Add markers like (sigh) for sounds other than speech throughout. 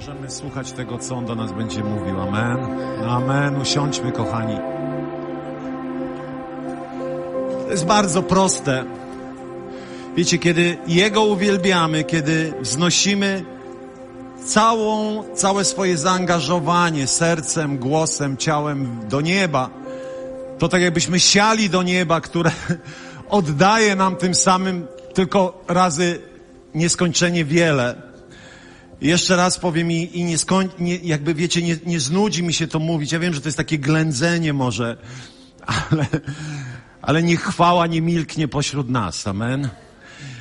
Możemy słuchać tego, co On do nas będzie mówił. Amen. Amen. Usiądźmy, kochani. To jest bardzo proste. Wiecie, kiedy Jego uwielbiamy, kiedy wznosimy całą, całe swoje zaangażowanie sercem, głosem, ciałem do nieba, to tak jakbyśmy siali do nieba, które (laughs) oddaje nam tym samym tylko razy nieskończenie wiele. Jeszcze raz powiem i, i nie skoń, nie, jakby wiecie, nie, nie znudzi mi się to mówić. Ja wiem, że to jest takie ględzenie może, ale, ale niech chwała nie milknie pośród nas. Amen.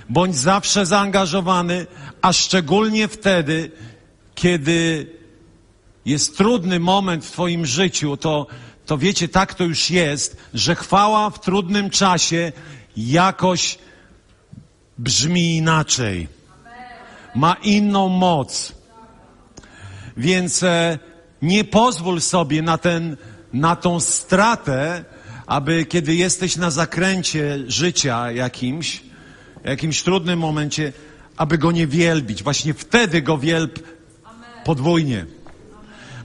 Bądź zawsze zaangażowany, a szczególnie wtedy, kiedy jest trudny moment w Twoim życiu, to, to wiecie, tak to już jest, że chwała w trudnym czasie jakoś brzmi inaczej. Ma inną moc. Więc e, nie pozwól sobie na, ten, na tą stratę, aby kiedy jesteś na zakręcie życia jakimś, jakimś trudnym momencie, aby go nie wielbić. Właśnie wtedy go wielb podwójnie.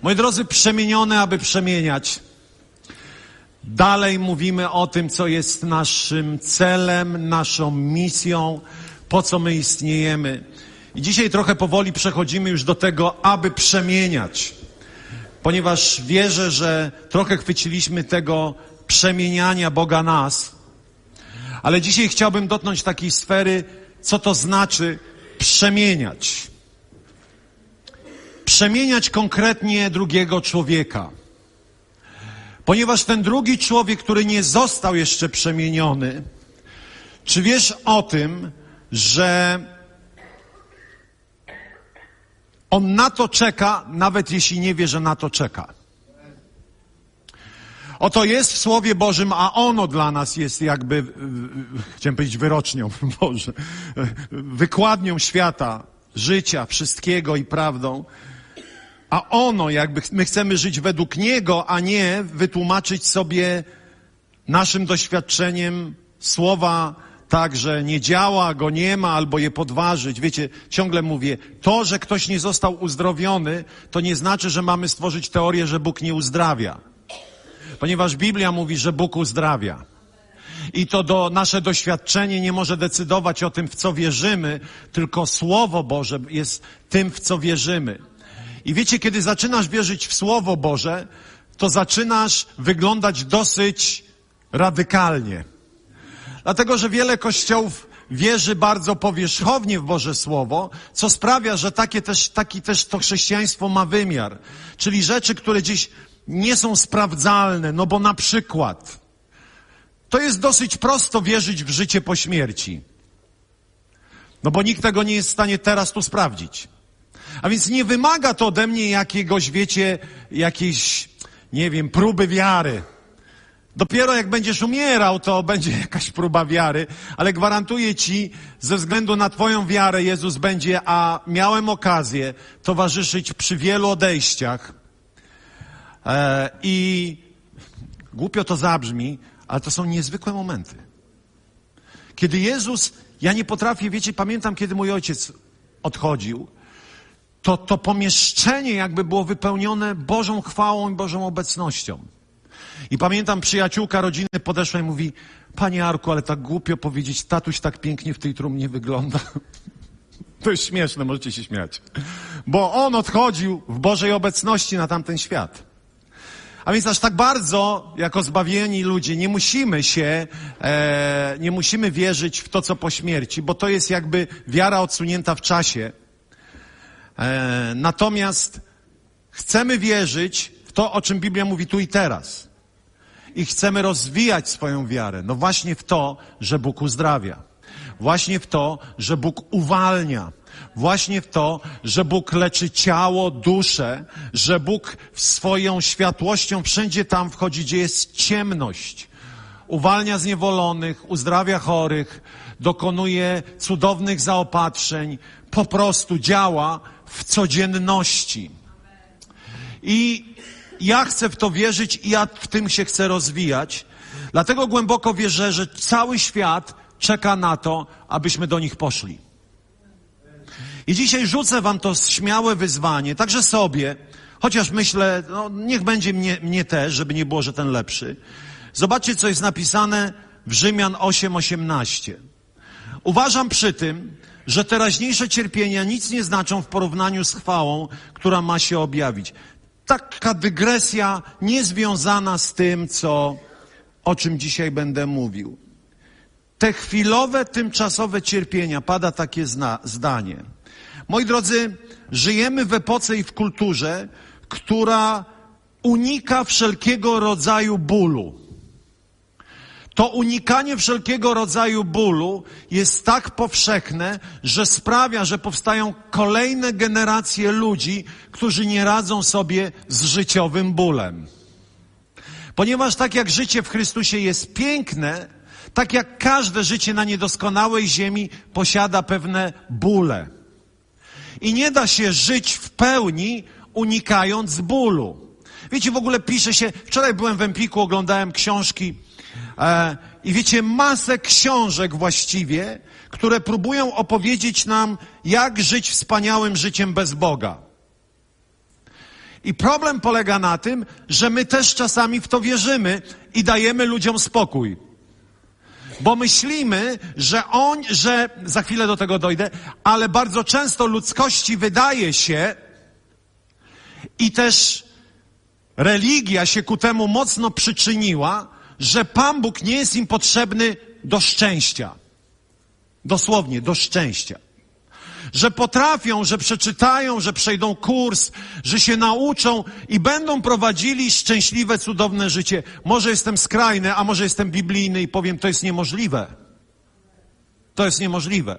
Moi drodzy, przemienione, aby przemieniać. Dalej mówimy o tym, co jest naszym celem, naszą misją, po co my istniejemy. I dzisiaj trochę powoli przechodzimy już do tego, aby przemieniać. Ponieważ wierzę, że trochę chwyciliśmy tego przemieniania Boga nas. Ale dzisiaj chciałbym dotknąć takiej sfery, co to znaczy przemieniać. Przemieniać konkretnie drugiego człowieka. Ponieważ ten drugi człowiek, który nie został jeszcze przemieniony, czy wiesz o tym, że on na to czeka, nawet jeśli nie wie, że na to czeka. Oto jest w Słowie Bożym, a ono dla nas jest jakby, chciałem powiedzieć wyrocznią, (laughs) Boże, wykładnią świata, życia, wszystkiego i prawdą. A ono, jakby my chcemy żyć według Niego, a nie wytłumaczyć sobie naszym doświadczeniem słowa tak, że nie działa, go nie ma, albo je podważyć. Wiecie, ciągle mówię, to, że ktoś nie został uzdrowiony, to nie znaczy, że mamy stworzyć teorię, że Bóg nie uzdrawia. Ponieważ Biblia mówi, że Bóg uzdrawia. I to do, nasze doświadczenie nie może decydować o tym, w co wierzymy, tylko Słowo Boże jest tym, w co wierzymy. I wiecie, kiedy zaczynasz wierzyć w Słowo Boże, to zaczynasz wyglądać dosyć radykalnie. Dlatego, że wiele kościołów wierzy bardzo powierzchownie w Boże Słowo, co sprawia, że takie też, taki też to chrześcijaństwo ma wymiar. Czyli rzeczy, które gdzieś nie są sprawdzalne, no bo na przykład to jest dosyć prosto wierzyć w życie po śmierci. No bo nikt tego nie jest w stanie teraz tu sprawdzić. A więc nie wymaga to ode mnie jakiegoś, wiecie, jakiejś, nie wiem, próby wiary. Dopiero jak będziesz umierał, to będzie (laughs) jakaś próba wiary, ale gwarantuję ci, ze względu na Twoją wiarę, Jezus będzie, a miałem okazję towarzyszyć przy wielu odejściach. E, I głupio to zabrzmi, ale to są niezwykłe momenty. Kiedy Jezus, ja nie potrafię, wiecie, pamiętam, kiedy mój ojciec odchodził, to to pomieszczenie jakby było wypełnione Bożą chwałą i Bożą obecnością. I pamiętam, przyjaciółka rodziny podeszła i mówi, Panie Arku, ale tak głupio powiedzieć, tatuś tak pięknie w tej trumnie wygląda. (laughs) To jest śmieszne, możecie się śmiać. Bo on odchodził w Bożej obecności na tamten świat. A więc aż tak bardzo, jako zbawieni ludzie, nie musimy się, e, nie musimy wierzyć w to, co po śmierci, bo to jest jakby wiara odsunięta w czasie. E, natomiast chcemy wierzyć w to, o czym Biblia mówi tu i teraz i chcemy rozwijać swoją wiarę. No właśnie w to, że Bóg uzdrawia. Właśnie w to, że Bóg uwalnia. właśnie w to, że Bóg leczy ciało, duszę, że Bóg swoją światłością wszędzie tam wchodzi, gdzie jest ciemność. Uwalnia zniewolonych, uzdrawia chorych, dokonuje cudownych zaopatrzeń, po prostu działa w codzienności. I ja chcę w to wierzyć i ja w tym się chcę rozwijać. Dlatego głęboko wierzę, że cały świat czeka na to, abyśmy do nich poszli. I dzisiaj rzucę wam to śmiałe wyzwanie, także sobie, chociaż myślę, no, niech będzie mnie, mnie też, żeby nie było, że ten lepszy. Zobaczcie, co jest napisane w Rzymian 8:18. Uważam przy tym, że teraźniejsze cierpienia nic nie znaczą w porównaniu z chwałą, która ma się objawić. Taka dygresja niezwiązana z tym, co, o czym dzisiaj będę mówił. Te chwilowe, tymczasowe cierpienia, pada takie zna, zdanie. Moi drodzy, żyjemy w epoce i w kulturze, która unika wszelkiego rodzaju bólu. To unikanie wszelkiego rodzaju bólu jest tak powszechne, że sprawia, że powstają kolejne generacje ludzi, którzy nie radzą sobie z życiowym bólem. Ponieważ tak jak życie w Chrystusie jest piękne, tak jak każde życie na niedoskonałej ziemi posiada pewne bóle. I nie da się żyć w pełni, unikając bólu. Wiecie, w ogóle pisze się, wczoraj byłem w Empiku, oglądałem książki i wiecie, masę książek właściwie, które próbują opowiedzieć nam, jak żyć wspaniałym życiem bez Boga. I problem polega na tym, że my też czasami w to wierzymy i dajemy ludziom spokój. Bo myślimy, że on, że za chwilę do tego dojdę, ale bardzo często ludzkości wydaje się i też religia się ku temu mocno przyczyniła, że Pan Bóg nie jest im potrzebny do szczęścia. Dosłownie, do szczęścia. Że potrafią, że przeczytają, że przejdą kurs, że się nauczą i będą prowadzili szczęśliwe, cudowne życie. Może jestem skrajny, a może jestem biblijny i powiem, to jest niemożliwe. To jest niemożliwe.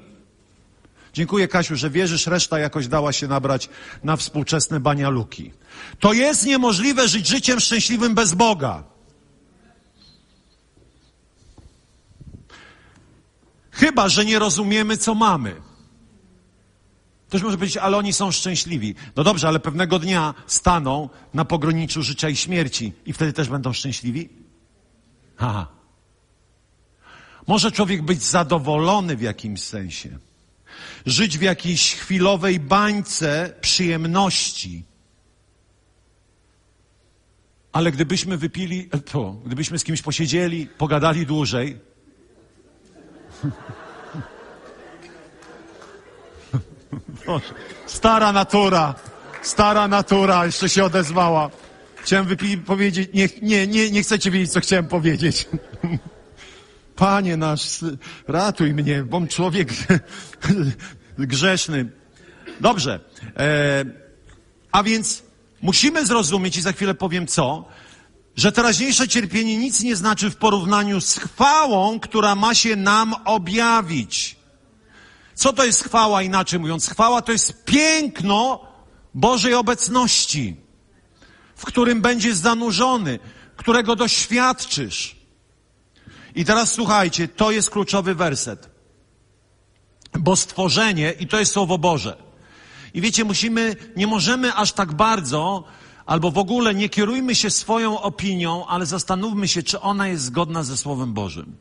Dziękuję, Kasiu, że wierzysz, reszta jakoś dała się nabrać na współczesne banialuki. To jest niemożliwe żyć życiem szczęśliwym bez Boga. Chyba, że nie rozumiemy, co mamy. Ktoś może powiedzieć, ale oni są szczęśliwi. No dobrze, ale pewnego dnia staną na pograniczu życia i śmierci i wtedy też będą szczęśliwi? Aha. Może człowiek być zadowolony w jakimś sensie. Żyć w jakiejś chwilowej bańce przyjemności. Ale gdybyśmy wypili, to, gdybyśmy z kimś posiedzieli, pogadali dłużej, Boże. Stara natura, stara natura jeszcze się odezwała. Chciałem wypi- powiedzieć, nie, nie, nie, nie chcecie wiedzieć, co chciałem powiedzieć. (laughs) Panie nasz, ratuj mnie, bom człowiek (laughs) grzeszny. Dobrze. E, a więc musimy zrozumieć, i za chwilę powiem co, że teraźniejsze cierpienie nic nie znaczy w porównaniu z chwałą, która ma się nam objawić. Co to jest chwała, inaczej mówiąc? Chwała to jest piękno Bożej obecności, w którym będziesz zanurzony, którego doświadczysz. I teraz słuchajcie, to jest kluczowy werset. Bo stworzenie, i to jest Słowo Boże. I wiecie, musimy, nie możemy aż tak bardzo, albo w ogóle nie kierujmy się swoją opinią, ale zastanówmy się, czy ona jest zgodna ze Słowem Bożym.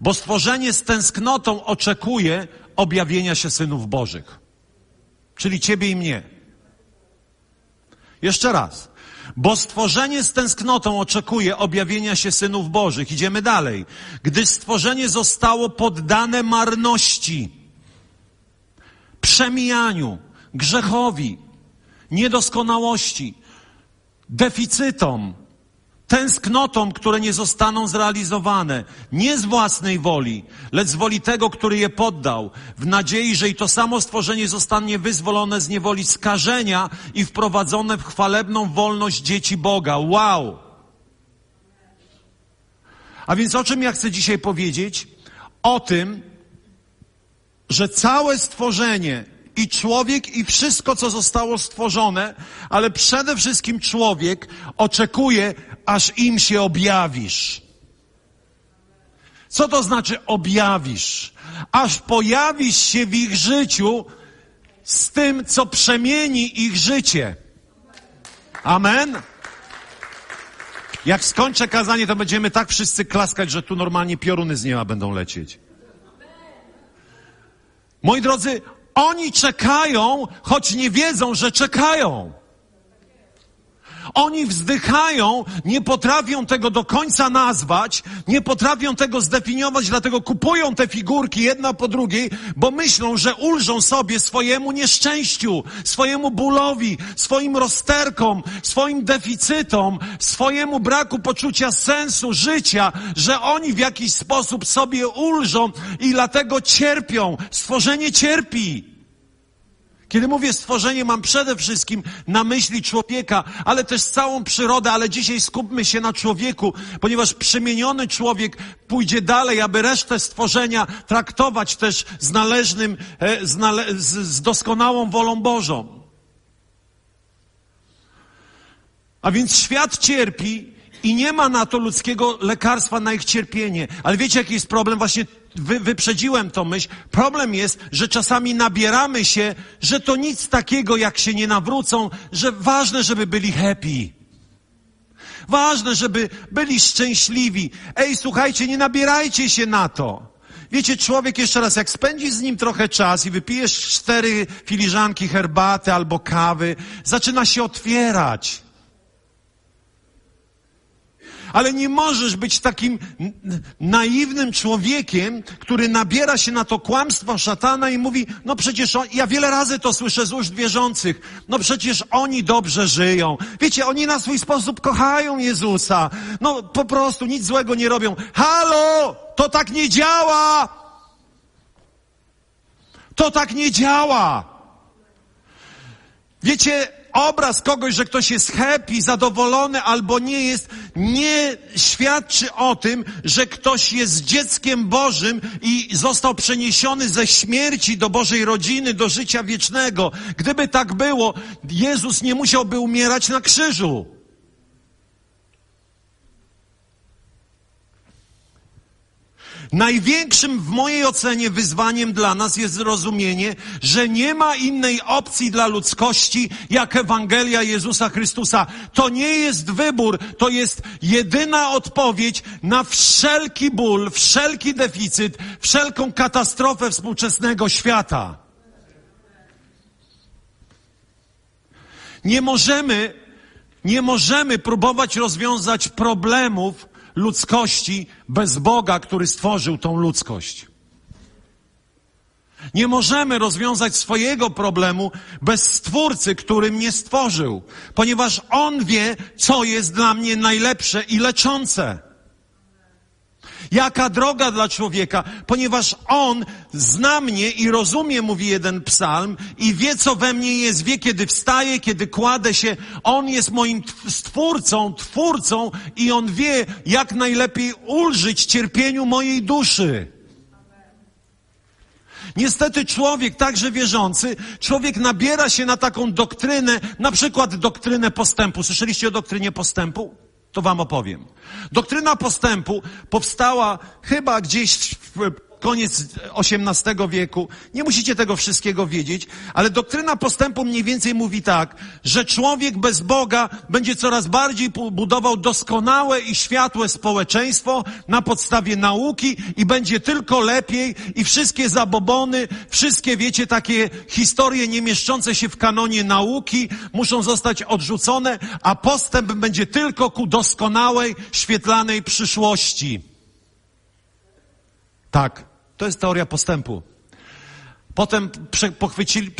Bo stworzenie z tęsknotą oczekuje objawienia się synów Bożych. Czyli ciebie i mnie. Jeszcze raz. Bo stworzenie z tęsknotą oczekuje objawienia się synów Bożych. Idziemy dalej. Gdy stworzenie zostało poddane marności, przemijaniu, grzechowi, niedoskonałości, deficytom, tęsknotom, które nie zostaną zrealizowane, nie z własnej woli, lecz z woli tego, który je poddał, w nadziei, że i to samo stworzenie zostanie wyzwolone z niewoli skażenia i wprowadzone w chwalebną wolność dzieci Boga. Wow! A więc o czym ja chcę dzisiaj powiedzieć? O tym, że całe stworzenie i człowiek i wszystko, co zostało stworzone, ale przede wszystkim człowiek oczekuje, aż im się objawisz. Co to znaczy objawisz? Aż pojawisz się w ich życiu z tym, co przemieni ich życie. Amen. Jak skończę kazanie, to będziemy tak wszyscy klaskać, że tu normalnie pioruny z nieba będą lecieć. Moi drodzy, oni czekają, choć nie wiedzą, że czekają. Oni wzdychają, nie potrafią tego do końca nazwać, nie potrafią tego zdefiniować, dlatego kupują te figurki jedna po drugiej, bo myślą, że ulżą sobie swojemu nieszczęściu, swojemu bólowi, swoim rozterkom, swoim deficytom, swojemu braku poczucia sensu życia, że oni w jakiś sposób sobie ulżą i dlatego cierpią. Stworzenie cierpi. Kiedy mówię stworzenie, mam przede wszystkim na myśli człowieka, ale też całą przyrodę, ale dzisiaj skupmy się na człowieku, ponieważ przemieniony człowiek pójdzie dalej, aby resztę stworzenia traktować też z należnym, e, z, nale z, doskonałą wolą Bożą. A więc świat cierpi i nie ma na to ludzkiego lekarstwa na ich cierpienie. Ale wiecie, jaki jest problem? Właśnie wy, wyprzedziłem to myśl. Problem jest, że czasami nabieramy się, że to nic takiego, jak się nie nawrócą, że ważne, żeby byli happy. Ważne, żeby byli szczęśliwi. Ej, słuchajcie, nie nabierajcie się na to. Wiecie, człowiek jeszcze raz, jak spędzi z nim trochę czas i wypijesz cztery filiżanki herbaty albo kawy, zaczyna się otwierać. Ale nie możesz być takim naiwnym człowiekiem, który nabiera się na to kłamstwo szatana i mówi, no przecież on, ja wiele razy to słyszę z ust wierzących, no przecież oni dobrze żyją. Wiecie, oni na swój sposób kochają Jezusa. No po prostu nic złego nie robią. Halo! To tak nie działa! To tak nie działa! Wiecie, obraz kogoś, że ktoś jest happy, zadowolony albo nie jest, nie świadczy o tym, że ktoś jest dzieckiem Bożym i został przeniesiony ze śmierci do Bożej rodziny, do życia wiecznego. Gdyby tak było, Jezus nie musiałby umierać na krzyżu. Największym w mojej ocenie wyzwaniem dla nas jest zrozumienie, że nie ma innej opcji dla ludzkości jak Ewangelia Jezusa Chrystusa. To nie jest wybór, to jest jedyna odpowiedź na wszelki ból, wszelki deficyt, wszelką katastrofę współczesnego świata. Nie możemy, nie możemy próbować rozwiązać problemów, ludzkości bez Boga, który stworzył tą ludzkość. Nie możemy rozwiązać swojego problemu bez Stwórcy, który mnie stworzył, ponieważ On wie, co jest dla mnie najlepsze i leczące. Jaka droga dla człowieka, ponieważ on zna mnie i rozumie, mówi jeden psalm, i wie, co we mnie jest, wie, kiedy wstaje, kiedy kładę się. On jest moim stwórcą, twórcą i on wie, jak najlepiej ulżyć cierpieniu mojej duszy. Niestety człowiek, także wierzący, człowiek nabiera się na taką doktrynę, na przykład doktrynę postępu. Słyszeliście o doktrynie postępu? To wam opowiem. Doktryna postępu powstała chyba gdzieś w koniec XVIII wieku. Nie musicie tego wszystkiego wiedzieć, ale doktryna postępu mniej więcej mówi tak, że człowiek bez Boga będzie coraz bardziej budował doskonałe i światłe społeczeństwo na podstawie nauki i będzie tylko lepiej i wszystkie zabobony, wszystkie, wiecie, takie historie nie mieszczące się w kanonie nauki muszą zostać odrzucone, a postęp będzie tylko ku doskonałej, świetlanej przyszłości. Tak. To jest teoria postępu. Potem pochwycili,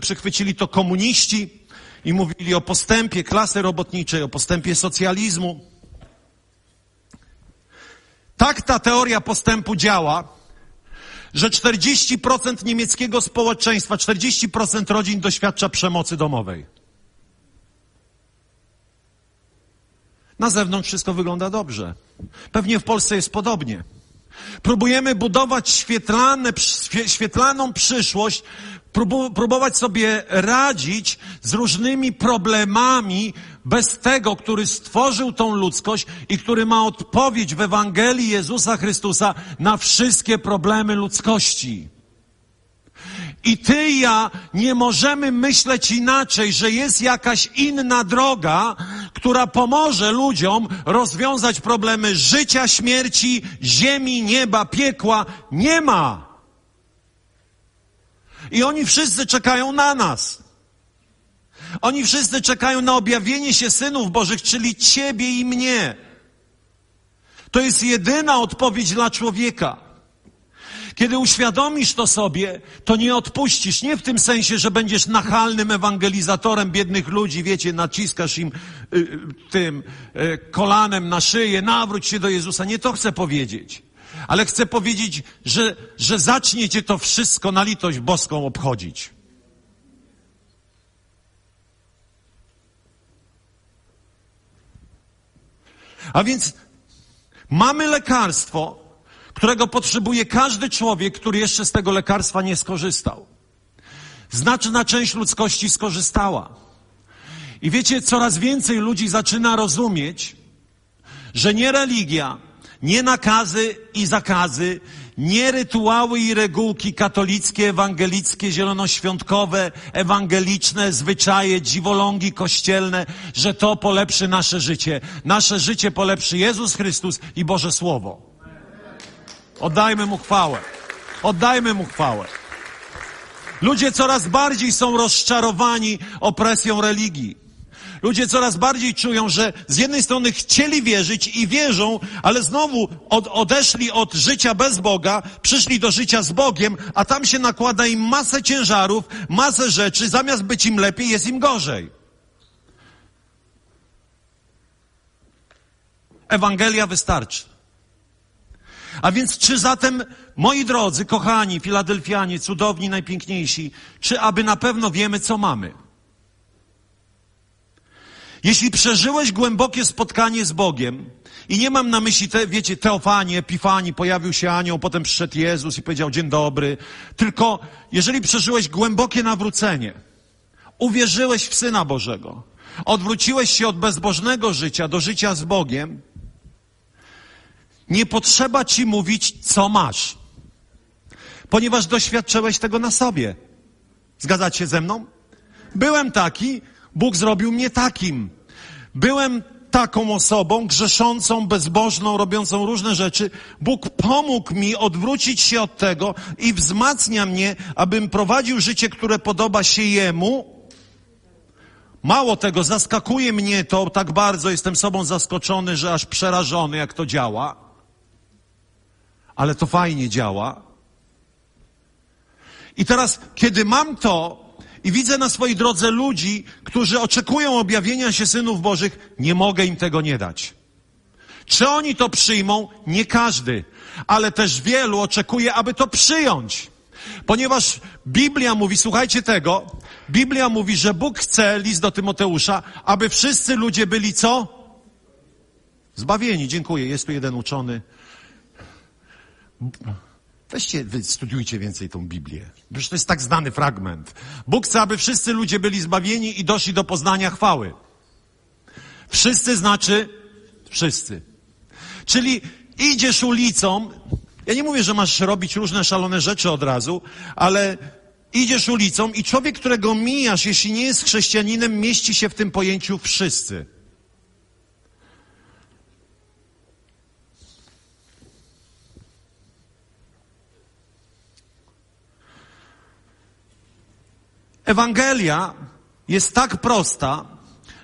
przechwycili to komuniści i mówili o postępie klasy robotniczej, o postępie socjalizmu. Tak ta teoria postępu działa, że 40% niemieckiego społeczeństwa, 40% rodzin doświadcza przemocy domowej. Na zewnątrz wszystko wygląda dobrze. Pewnie w Polsce jest podobnie. Próbujemy budować świetlane, świetlaną przyszłość, próbować sobie radzić z różnymi problemami bez tego, który stworzył tą ludzkość i który ma odpowiedź w Ewangelii Jezusa Chrystusa na wszystkie problemy ludzkości. I ty i ja nie możemy myśleć inaczej, że jest jakaś inna droga, która pomoże ludziom rozwiązać problemy życia, śmierci, ziemi, nieba, piekła. Nie ma. I oni wszyscy czekają na nas. Oni wszyscy czekają na objawienie się synów Bożych, czyli Ciebie i mnie. To jest jedyna odpowiedź dla człowieka. Kiedy uświadomisz to sobie, to nie odpuścisz. Nie w tym sensie, że będziesz nachalnym ewangelizatorem biednych ludzi, wiecie, naciskasz im y, y tym y, kolanem na szyję, nawróć się do Jezusa. Nie to chcę powiedzieć. Ale chcę powiedzieć, że, że zaczniecie to wszystko na litość boską obchodzić. A więc mamy lekarstwo, którego potrzebuje każdy człowiek, który jeszcze z tego lekarstwa nie skorzystał. Znaczna część ludzkości skorzystała. I wiecie, coraz więcej ludzi zaczyna rozumieć, że nie religia, nie nakazy i zakazy, nie rytuały i regułki katolickie, ewangelickie, zielonoświątkowe, ewangeliczne, zwyczaje, dziwolągi kościelne, że to polepszy nasze życie. Nasze życie polepszy Jezus Chrystus i Boże Słowo. Oddajmy Mu chwałę. Oddajmy Mu chwałę. Ludzie coraz bardziej są rozczarowani opresją religii. Ludzie coraz bardziej czują, że z jednej strony chcieli wierzyć i wierzą, ale znowu od, odeszli od życia bez Boga, przyszli do życia z Bogiem, a tam się nakłada im masę ciężarów, masę rzeczy, zamiast być im lepiej, jest im gorzej. Ewangelia wystarczy. A więc czy zatem, moi drodzy, kochani, filadelfianie, cudowni, najpiękniejsi, czy aby na pewno wiemy, co mamy? Jeśli przeżyłeś głębokie spotkanie z Bogiem, i nie mam na myśli, te, wiecie, teofanii, epifanii, pojawił się anioł, potem przyszedł Jezus i powiedział dzień dobry, tylko jeżeli przeżyłeś głębokie nawrócenie, uwierzyłeś w Syna Bożego, odwróciłeś się od bezbożnego życia do życia z Bogiem, nie potrzeba ci mówić, co masz, ponieważ doświadczyłeś tego na sobie. Zgadzacie się ze mną? Byłem taki, Bóg zrobił mnie takim. Byłem taką osobą, grzeszącą, bezbożną, robiącą różne rzeczy. Bóg pomógł mi odwrócić się od tego i wzmacnia mnie, abym prowadził życie, które podoba się Jemu. Mało tego, zaskakuje mnie to tak bardzo, jestem sobą zaskoczony, że aż przerażony, jak to działa. Ale to fajnie działa. I teraz, kiedy mam to, i widzę na swojej drodze ludzi, którzy oczekują objawienia się synów Bożych, nie mogę im tego nie dać. Czy oni to przyjmą? Nie każdy, ale też wielu oczekuje, aby to przyjąć. Ponieważ Biblia mówi, słuchajcie tego, Biblia mówi, że Bóg chce, list do Tymoteusza, aby wszyscy ludzie byli co? Zbawieni. Dziękuję. Jest tu jeden uczony. Weźcie, studiujcie więcej tą Biblię. Przecież to jest tak znany fragment. Bóg chce, aby wszyscy ludzie byli zbawieni i doszli do poznania chwały. Wszyscy znaczy wszyscy. Czyli idziesz ulicą, ja nie mówię, że masz robić różne szalone rzeczy od razu, ale idziesz ulicą i człowiek, którego mijasz, jeśli nie jest chrześcijaninem, mieści się w tym pojęciu wszyscy. Ewangelia jest tak prosta,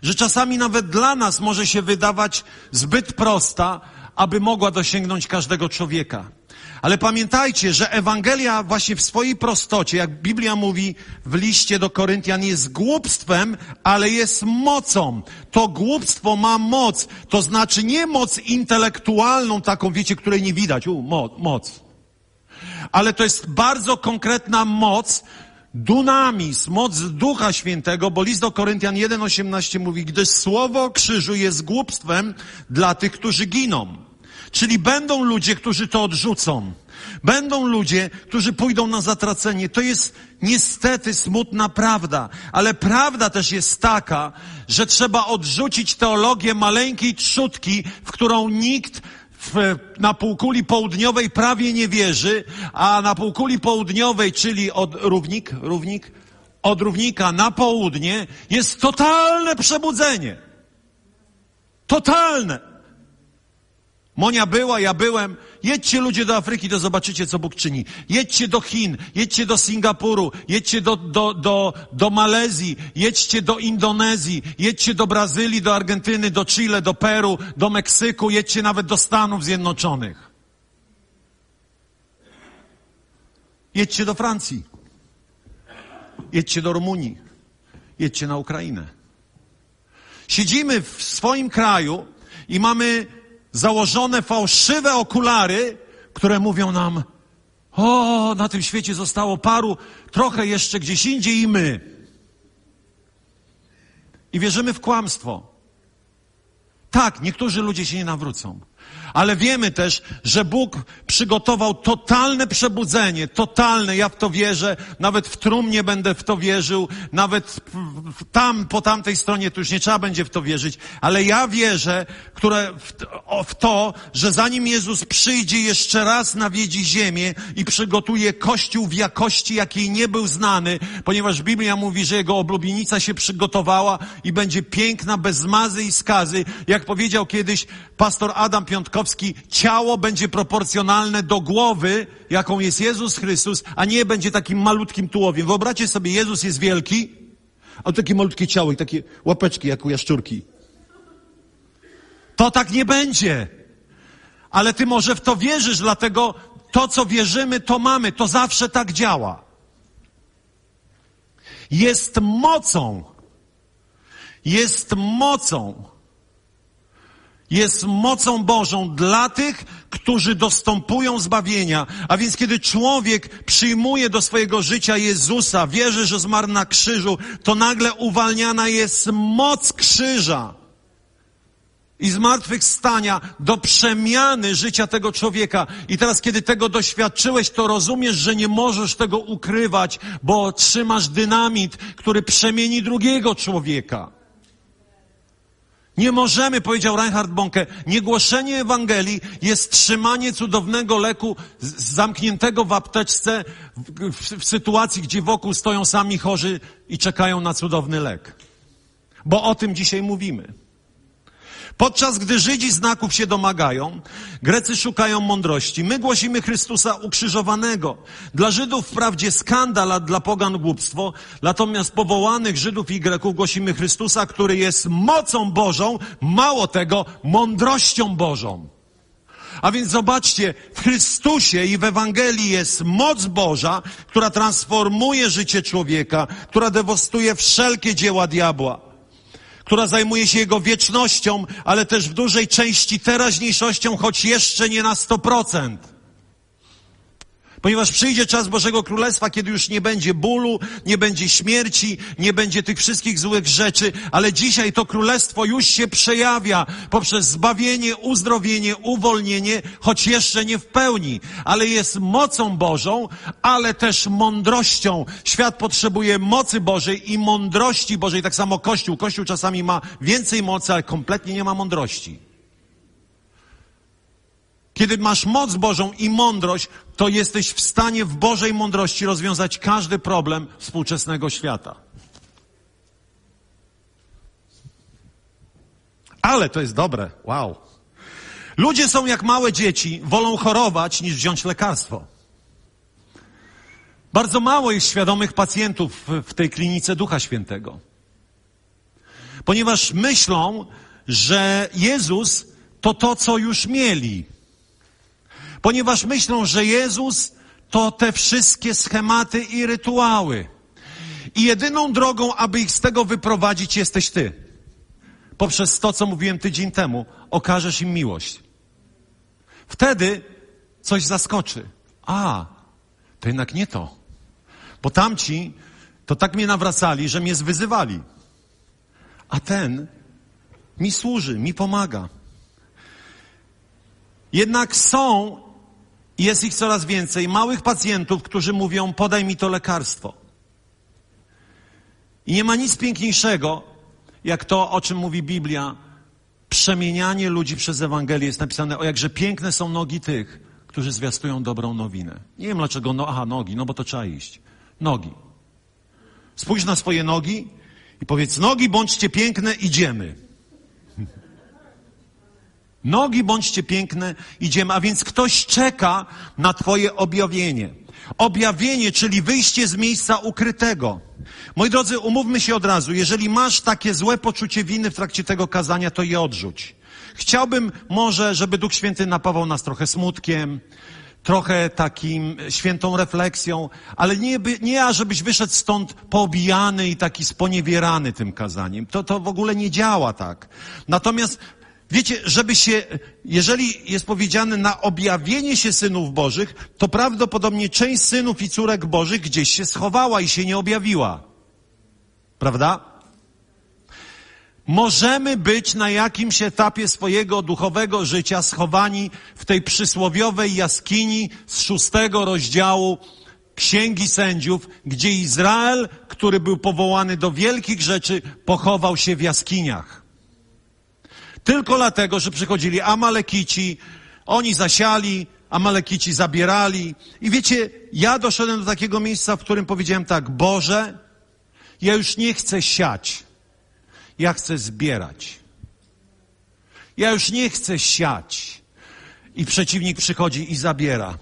że czasami nawet dla nas może się wydawać zbyt prosta, aby mogła dosięgnąć każdego człowieka. Ale pamiętajcie, że Ewangelia właśnie w swojej prostocie, jak Biblia mówi w liście do Koryntian, jest głupstwem, ale jest mocą. To głupstwo ma moc. To znaczy nie moc intelektualną, taką, wiecie, której nie widać. U, moc. Ale to jest bardzo konkretna moc, dunamis, moc Ducha Świętego, bo list do Koryntian 1,18 mówi, gdyż słowo krzyżu jest głupstwem dla tych, którzy giną. Czyli będą ludzie, którzy to odrzucą. Będą ludzie, którzy pójdą na zatracenie. To jest niestety smutna prawda, ale prawda też jest taka, że trzeba odrzucić teologię maleńkiej trzutki, w którą nikt w, na półkuli południowej prawie nie wierzy, a na półkuli południowej, czyli od równik, równik, od równika na południe jest totalne przebudzenie. Totalne. Monia była, ja byłem. Jedźcie ludzie do Afryki, to zobaczycie, co Bóg czyni. Jedźcie do Chin, jedźcie do Singapuru, jedźcie do, do, do, do Malezji, jedźcie do Indonezji, jedźcie do Brazylii, do Argentyny, do Chile, do Peru, do Meksyku, jedźcie nawet do Stanów Zjednoczonych. Jedźcie do Francji. Jedźcie do Rumunii. Jedźcie na Ukrainę. Siedzimy w swoim kraju i mamy założone fałszywe okulary, które mówią nam, o, na tym świecie zostało paru, trochę jeszcze gdzieś indziej i my. I wierzymy w kłamstwo. Tak, niektórzy ludzie się nie nawrócą. Ale wiemy też, że Bóg przygotował totalne przebudzenie, totalne, ja w to wierzę, nawet w trumnie będę w to wierzył, nawet tam, po tamtej stronie to już nie trzeba będzie w to wierzyć, ale ja wierzę które, w, to, że zanim Jezus przyjdzie jeszcze raz nawiedzi ziemię i przygotuje Kościół w jakości, jakiej nie był znany, ponieważ Biblia mówi, że jego oblubienica się przygotowała i będzie piękna, bez zmazy i skazy, jak powiedział kiedyś pastor Adam Piątkowski, ciało będzie proporcjonalne do głowy, jaką jest Jezus Chrystus, a nie będzie takim malutkim tułowiem. Wyobraźcie sobie, Jezus jest wielki, a takie malutkie ciało i takie łapeczki jak u jaszczurki. To tak nie będzie. Ale ty może w to wierzysz, dlatego to, co wierzymy, to mamy. To zawsze tak działa. Jest mocą. Jest mocą jest mocą Bożą dla tych, którzy dostępują zbawienia. A więc kiedy człowiek przyjmuje do swojego życia Jezusa, wierzy, że zmarł na krzyżu, to nagle uwalniana jest moc krzyża i zmartwychwstania do przemiany życia tego człowieka. I teraz, kiedy tego doświadczyłeś, to rozumiesz, że nie możesz tego ukrywać, bo trzymasz dynamit, który przemieni drugiego człowieka. Nie możemy, powiedział Reinhard Bonke, niegłoszenie Ewangelii jest trzymanie cudownego leku zamkniętego w apteczce w, w, w sytuacji, gdzie wokół stoją sami chorzy i czekają na cudowny lek. Bo o tym dzisiaj mówimy. Podczas gdy Żydzi znaków się domagają, Grecy szukają mądrości. My głosimy Chrystusa ukrzyżowanego. Dla Żydów wprawdzie skandal, a dla pogan głupstwo, natomiast powołanych Żydów i Greków głosimy Chrystusa, który jest mocą Bożą, mało tego, mądrością Bożą. A więc zobaczcie, w Chrystusie i w Ewangelii jest moc Boża, która transformuje życie człowieka, która dewastuje wszelkie dzieła diabła która zajmuje się Jego wiecznością, ale też w dużej części teraźniejszością, choć jeszcze nie na 100%. Ponieważ przyjdzie czas Bożego Królestwa, kiedy już nie będzie bólu, nie będzie śmierci, nie będzie tych wszystkich złych rzeczy, ale dzisiaj to Królestwo już się przejawia poprzez zbawienie, uzdrowienie, uwolnienie, choć jeszcze nie w pełni, ale jest mocą Bożą, ale też mądrością. Świat potrzebuje mocy Bożej i mądrości Bożej, tak samo Kościół. Kościół czasami ma więcej mocy, ale kompletnie nie ma mądrości. Kiedy masz moc Bożą i mądrość, to jesteś w stanie w Bożej mądrości rozwiązać każdy problem współczesnego świata. Ale to jest dobre. Wow. Ludzie są jak małe dzieci, wolą chorować niż wziąć lekarstwo. Bardzo mało jest świadomych pacjentów w tej klinice Ducha Świętego. Ponieważ myślą, że Jezus to to, co już mieli ponieważ myślą, że Jezus to te wszystkie schematy i rytuały. I jedyną drogą, aby ich z tego wyprowadzić, jesteś Ty. Poprzez to, co mówiłem tydzień temu, okażesz im miłość. Wtedy coś zaskoczy. A, to jednak nie to. Bo tamci to tak mnie nawracali, że mnie zwyzywali. A ten mi służy, mi pomaga. Jednak są, jest ich coraz więcej, małych pacjentów, którzy mówią: podaj mi to lekarstwo. I nie ma nic piękniejszego, jak to, o czym mówi Biblia. Przemienianie ludzi przez Ewangelię jest napisane, o jakże piękne są nogi tych, którzy zwiastują dobrą nowinę. Nie wiem dlaczego, no aha, nogi, no bo to trzeba iść. Nogi. Spójrz na swoje nogi i powiedz, nogi bądźcie piękne, idziemy. Nogi bądźcie piękne, idziemy. A więc ktoś czeka na Twoje objawienie. Objawienie, czyli wyjście z miejsca ukrytego. Moi drodzy, umówmy się od razu. Jeżeli masz takie złe poczucie winy w trakcie tego kazania, to je odrzuć. Chciałbym może, żeby Duch Święty napawał nas trochę smutkiem, trochę takim świętą refleksją, ale nie, nie ażebyś wyszedł stąd poobijany i taki sponiewierany tym kazaniem. To, to w ogóle nie działa tak. Natomiast Wiecie, żeby się, jeżeli jest powiedziane na objawienie się synów Bożych, to prawdopodobnie część synów i córek Bożych gdzieś się schowała i się nie objawiła. Prawda? Możemy być na jakimś etapie swojego duchowego życia schowani w tej przysłowiowej jaskini z szóstego rozdziału Księgi Sędziów, gdzie Izrael, który był powołany do wielkich rzeczy, pochował się w jaskiniach. Tylko dlatego, że przychodzili Amalekici, oni zasiali, Amalekici zabierali. I wiecie, ja doszedłem do takiego miejsca, w którym powiedziałem tak, Boże, ja już nie chcę siać, ja chcę zbierać. Ja już nie chcę siać. I przeciwnik przychodzi i zabiera.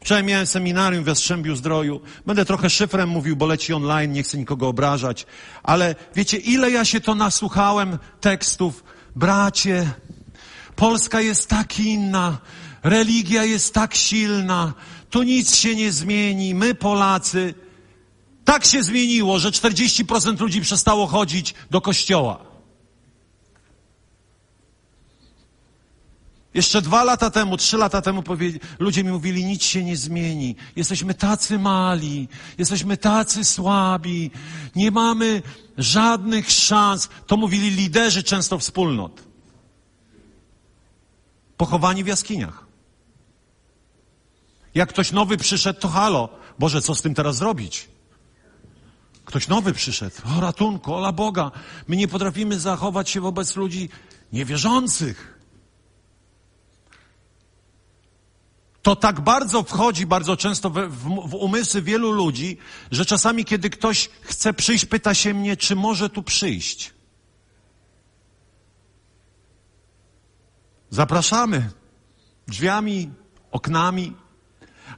Wczoraj miałem seminarium w Jastrzębiu Zdroju. Będę trochę szyfrem mówił, bo leci online, nie chcę nikogo obrażać. Ale wiecie, ile ja się to nasłuchałem tekstów. Bracie, Polska jest tak inna, religia jest tak silna, tu nic się nie zmieni. My Polacy, tak się zmieniło, że 40% ludzi przestało chodzić do kościoła. Jeszcze dwa lata temu, trzy lata temu ludzie mi mówili, nic się nie zmieni. Jesteśmy tacy mali, jesteśmy tacy słabi, nie mamy żadnych szans. To mówili liderzy często wspólnot. Pochowani w jaskiniach. Jak ktoś nowy przyszedł, to halo. Boże, co z tym teraz zrobić? Ktoś nowy przyszedł. O ratunku, ola Boga. My nie potrafimy zachować się wobec ludzi niewierzących. To tak bardzo wchodzi bardzo często w, w, w, umysły wielu ludzi, że czasami, kiedy ktoś chce przyjść, pyta się mnie, czy może tu przyjść. Zapraszamy drzwiami, oknami,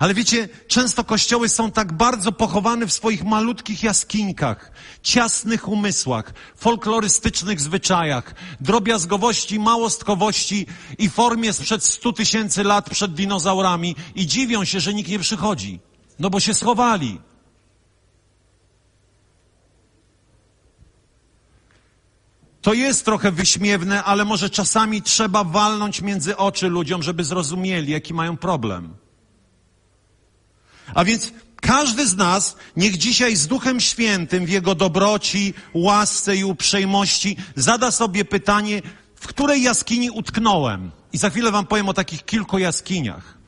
ale wiecie, często kościoły są tak bardzo pochowane w swoich malutkich jaskinkach, ciasnych umysłach, folklorystycznych zwyczajach, drobiazgowości, małostkowości i formie sprzed stu tysięcy lat przed dinozaurami i dziwią się, że nikt nie przychodzi. No bo się schowali. To jest trochę wyśmiewne, ale może czasami trzeba walnąć między oczy ludziom, żeby zrozumieli, jaki mają problem. A więc każdy z nas niech dzisiaj z Duchem Świętym w Jego dobroci, łasce i uprzejmości zada sobie pytanie, w której jaskini utknąłem. I za chwilę wam powiem o takich kilku jaskiniach.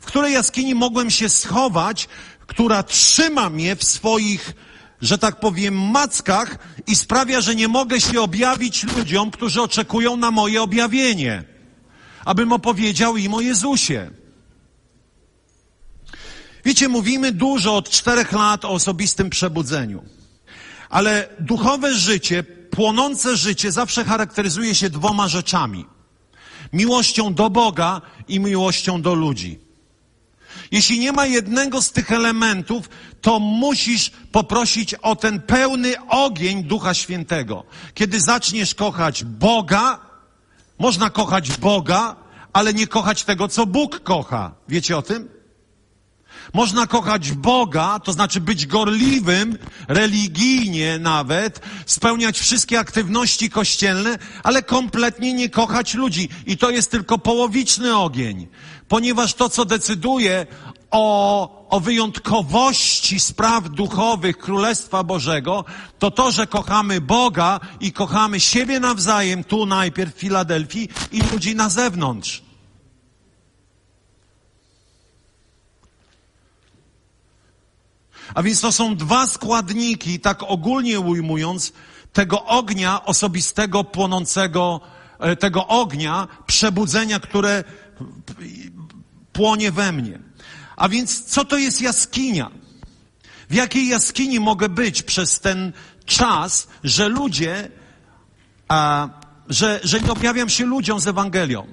W której jaskini mogłem się schować, która trzyma mnie w swoich, że tak powiem, mackach i sprawia, że nie mogę się objawić ludziom, którzy oczekują na moje objawienie. Abym opowiedział im o Jezusie. Wiecie, mówimy dużo od czterech lat o osobistym przebudzeniu. Ale duchowe życie, płonące życie zawsze charakteryzuje się dwoma rzeczami. Miłością do Boga i miłością do ludzi. Jeśli nie ma jednego z tych elementów, to musisz poprosić o ten pełny ogień Ducha Świętego. Kiedy zaczniesz kochać Boga, można kochać Boga, ale nie kochać tego, co Bóg kocha. Wiecie o tym? Można kochać Boga, to znaczy być gorliwym, religijnie nawet, spełniać wszystkie aktywności kościelne, ale kompletnie nie kochać ludzi. I to jest tylko połowiczny ogień, ponieważ to, co decyduje o, o wyjątkowości spraw duchowych Królestwa Bożego, to to, że kochamy Boga i kochamy siebie nawzajem, tu najpierw w Filadelfii i ludzi na zewnątrz. A więc to są dwa składniki, tak ogólnie ujmując, tego ognia osobistego, płonącego, e, tego ognia przebudzenia, które płonie we mnie. A więc co to jest jaskinia? W jakiej jaskini mogę być przez ten czas, że ludzie, a, że, że nie objawiam się ludziom z Ewangelią?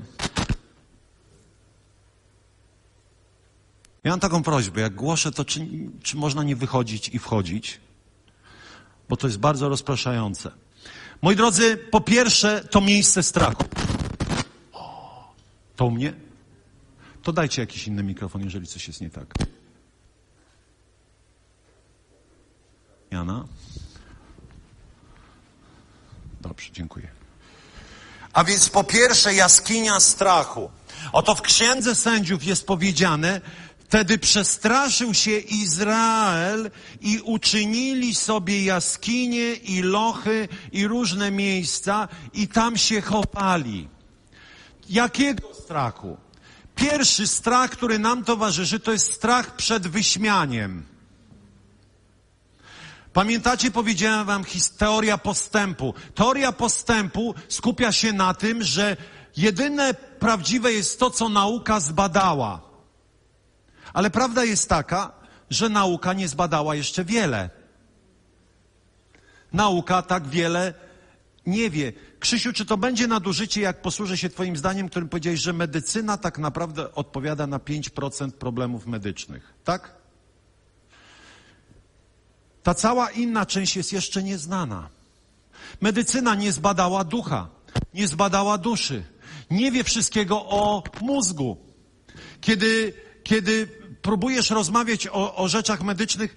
Ja mam taką prośbę, jak głoszę, to czy, czy można nie wychodzić i wchodzić? Bo to jest bardzo rozpraszające. Moi drodzy, po pierwsze, to miejsce strachu. O, to u mnie? To dajcie jakiś inny mikrofon, jeżeli coś jest nie tak. Jana? Dobrze, dziękuję. A więc po pierwsze jaskinia strachu. Oto w Księdze Sędziów jest powiedziane, Wtedy przestraszył się Izrael i uczynili sobie jaskinie i lochy i różne miejsca i tam się chowali. Jakiego strachu? Pierwszy strach, który nam towarzyszy, to jest strach przed wyśmianiem. Pamiętacie, powiedziałem wam teoria postępu. Teoria postępu skupia się na tym, że jedyne prawdziwe jest to, co nauka zbadała. Ale prawda jest taka, że nauka nie zbadała jeszcze wiele. Nauka tak wiele nie wie. Krzysiu, czy to będzie nadużycie, jak posłużę się Twoim zdaniem, którym powiedziałeś, że medycyna tak naprawdę odpowiada na 5% problemów medycznych? Tak? Ta cała inna część jest jeszcze nieznana. Medycyna nie zbadała ducha, nie zbadała duszy, nie wie wszystkiego o mózgu. Kiedy, kiedy próbujesz rozmawiać o, o rzeczach medycznych,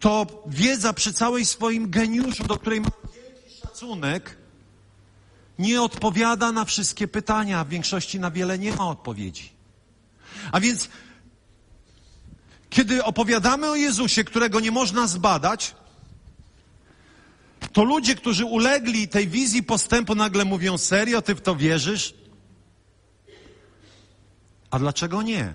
to wiedza przy całej swoim geniuszu, do której mam wielki szacunek, nie odpowiada na wszystkie pytania, w większości na wiele nie ma odpowiedzi. A więc, kiedy opowiadamy o Jezusie, którego nie można zbadać, to ludzie, którzy ulegli tej wizji postępu, nagle mówią: Serio, ty w to wierzysz? A dlaczego nie?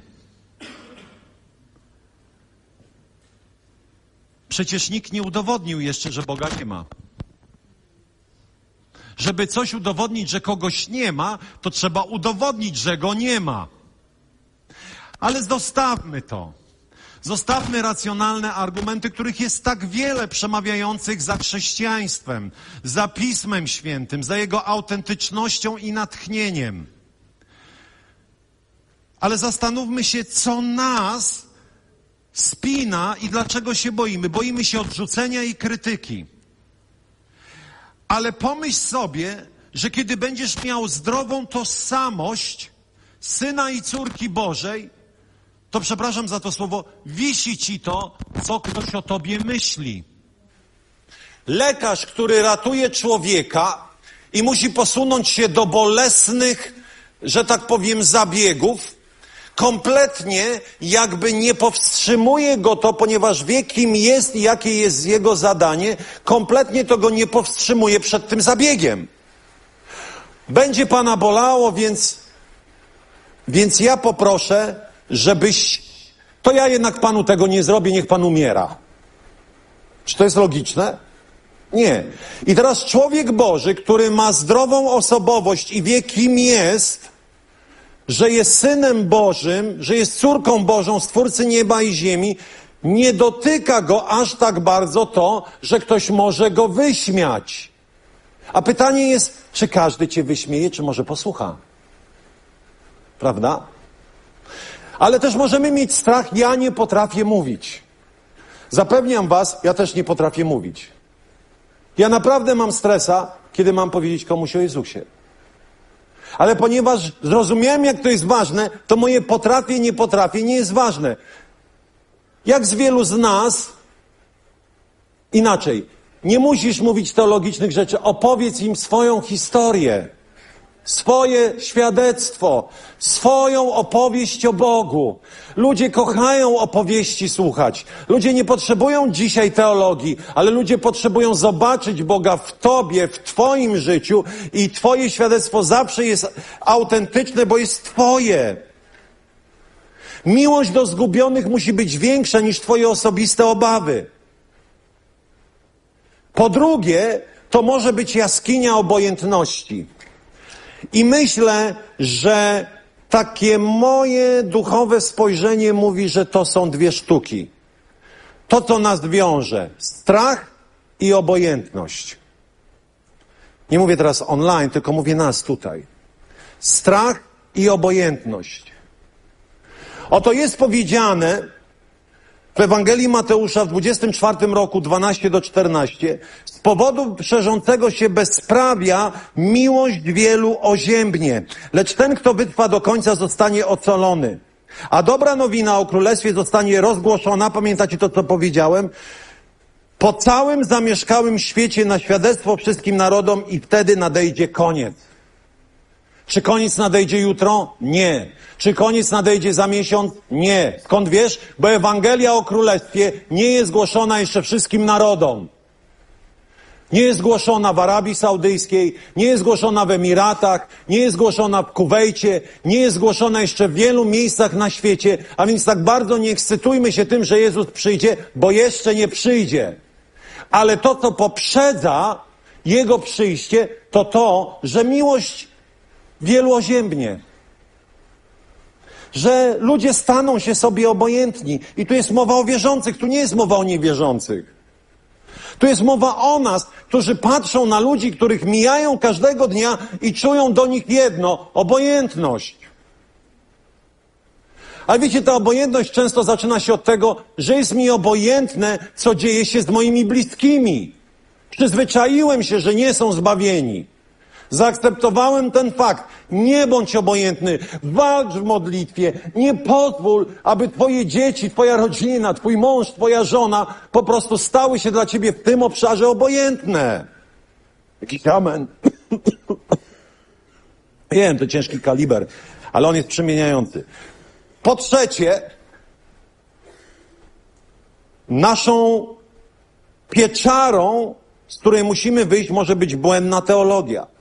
Przecież nikt nie udowodnił jeszcze, że Boga nie ma. Żeby coś udowodnić, że kogoś nie ma, to trzeba udowodnić, że go nie ma. Ale zostawmy to. Zostawmy racjonalne argumenty, których jest tak wiele przemawiających za chrześcijaństwem, za Pismem Świętym, za jego autentycznością i natchnieniem. Ale zastanówmy się, co nas spina i dlaczego się boimy. Boimy się odrzucenia i krytyki. Ale pomyśl sobie, że kiedy będziesz miał zdrową tożsamość syna i córki Bożej, to przepraszam za to słowo, wisi ci to, co ktoś o tobie myśli. Lekarz, który ratuje człowieka i musi posunąć się do bolesnych, że tak powiem, zabiegów, kompletnie jakby nie powstrzymuje go to, ponieważ wie, kim jest i jakie jest jego zadanie, kompletnie to go nie powstrzymuje przed tym zabiegiem. Będzie pana bolało, więc, więc ja poproszę, żebyś, to ja jednak panu tego nie zrobię, niech pan umiera. Czy to jest logiczne? Nie. I teraz człowiek Boży, który ma zdrową osobowość i wie, kim jest, że jest synem Bożym, że jest córką Bożą, stwórcy nieba i ziemi, nie dotyka go aż tak bardzo to, że ktoś może go wyśmiać. A pytanie jest, czy każdy cię wyśmieje, czy może posłucha? Prawda? Ale też możemy mieć strach, ja nie potrafię mówić. Zapewniam was, ja też nie potrafię mówić. Ja naprawdę mam stresa, kiedy mam powiedzieć komuś o Jezusie. Ale ponieważ zrozumiałem, jak to jest ważne, to moje potrafię, nie potrafię nie jest ważne. Jak z wielu z nas, inaczej, nie musisz mówić teologicznych rzeczy, opowiedz im swoją historię swoje świadectwo, swoją opowieść o Bogu. Ludzie kochają opowieści słuchać. Ludzie nie potrzebują dzisiaj teologii, ale ludzie potrzebują zobaczyć Boga w Tobie, w Twoim życiu i Twoje świadectwo zawsze jest autentyczne, bo jest Twoje. Miłość do zgubionych musi być większa niż Twoje osobiste obawy. Po drugie, to może być jaskinia obojętności. I myślę, że takie moje duchowe spojrzenie mówi, że to są dwie sztuki. To, co nas wiąże, strach i obojętność. Nie mówię teraz online, tylko mówię nas tutaj. Strach i obojętność. Oto jest powiedziane w Ewangelii Mateusza w 24 roku 12 do 14 z powodu szerzącego się bezprawia miłość wielu oziębnie, lecz ten, kto wytrwa do końca zostanie ocalony. A dobra nowina o królestwie zostanie rozgłoszona, pamiętacie to, co powiedziałem, po całym zamieszkałym świecie na świadectwo wszystkim narodom i wtedy nadejdzie koniec. Czy koniec nadejdzie jutro? Nie. Czy koniec nadejdzie za miesiąc? Nie. Skąd wiesz? Bo Ewangelia o Królestwie nie jest głoszona jeszcze wszystkim narodom. Nie jest głoszona w Arabii Saudyjskiej, nie jest głoszona w Emiratach, nie jest głoszona w Kuwejcie, nie jest głoszona jeszcze w wielu miejscach na świecie, a więc tak bardzo nie ekscytujmy się tym, że Jezus przyjdzie, bo jeszcze nie przyjdzie. Ale to, co poprzedza Jego przyjście, to to, że miłość wielu oziębnie. Że ludzie staną się sobie obojętni. I tu jest mowa o wierzących, tu nie jest mowa o niewierzących. Tu jest mowa o nas, którzy patrzą na ludzi, których mijają każdego dnia i czują do nich jedno obojętność. Ale wiecie, ta obojętność często zaczyna się od tego, że jest mi obojętne, co dzieje się z moimi bliskimi. Przyzwyczaiłem się, że nie są zbawieni. Zaakceptowałem ten fakt. Nie bądź obojętny. Walcz w modlitwie. Nie pozwól, aby twoje dzieci, twoja rodzina, twój mąż, twoja żona po prostu stały się dla ciebie w tym obszarze obojętne. Jakiś amen. (coughs) Wiem, to ciężki kaliber, ale on jest przemieniający. Po trzecie, naszą pieczarą, z której musimy wyjść, może być błędna teologia.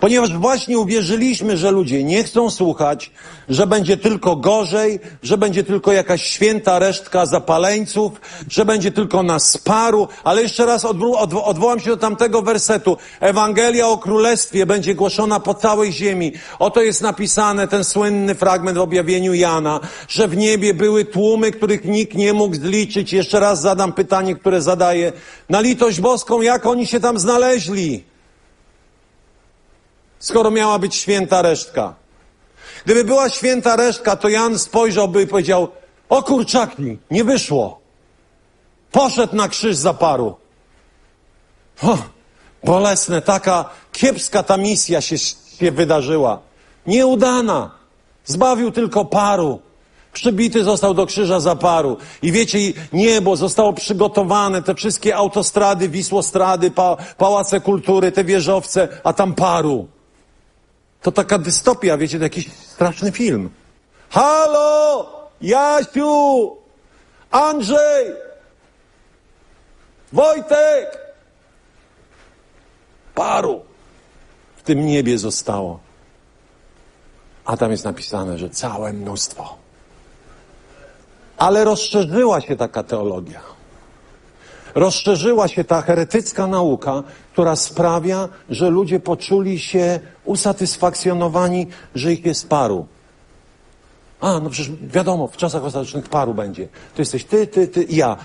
Ponieważ właśnie uwierzyliśmy, że ludzie nie chcą słuchać, że będzie tylko gorzej, że będzie tylko jakaś święta resztka zapaleńców, że będzie tylko nas paru, ale jeszcze raz odwo odwo odwołam się do tamtego wersetu. Ewangelia o Królestwie będzie głoszona po całej ziemi. Oto jest napisane ten słynny fragment w objawieniu Jana, że w niebie były tłumy, których nikt nie mógł zliczyć. Jeszcze raz zadam pytanie, które zadaję. Na litość boską, jak oni się tam znaleźli? Skoro miała być święta resztka. Gdyby była święta resztka, to Jan spojrzałby i powiedział, o kurczaki, nie wyszło. Poszedł na krzyż za paru. O, bolesne, taka kiepska ta misja się, się wydarzyła. Nieudana. Zbawił tylko paru. Przybity został do krzyża za paru. I wiecie, niebo zostało przygotowane, te wszystkie autostrady, wisłostrady, pa, pałace kultury, te wieżowce, a tam paru. To taka dystopia, wiecie, to jakiś straszny film. Halo! Jasiu! Andrzej! Wojtek! Paru w tym niebie zostało. A tam jest napisane, że całe mnóstwo. Ale rozszerzyła się taka teologia rozszerzyła się ta heretycka nauka, która sprawia, że ludzie poczuli się usatysfakcjonowani, że ich jest paru. A, no przecież wiadomo, w czasach ostatecznych paru będzie. To jesteś ty, ty, ty i ja.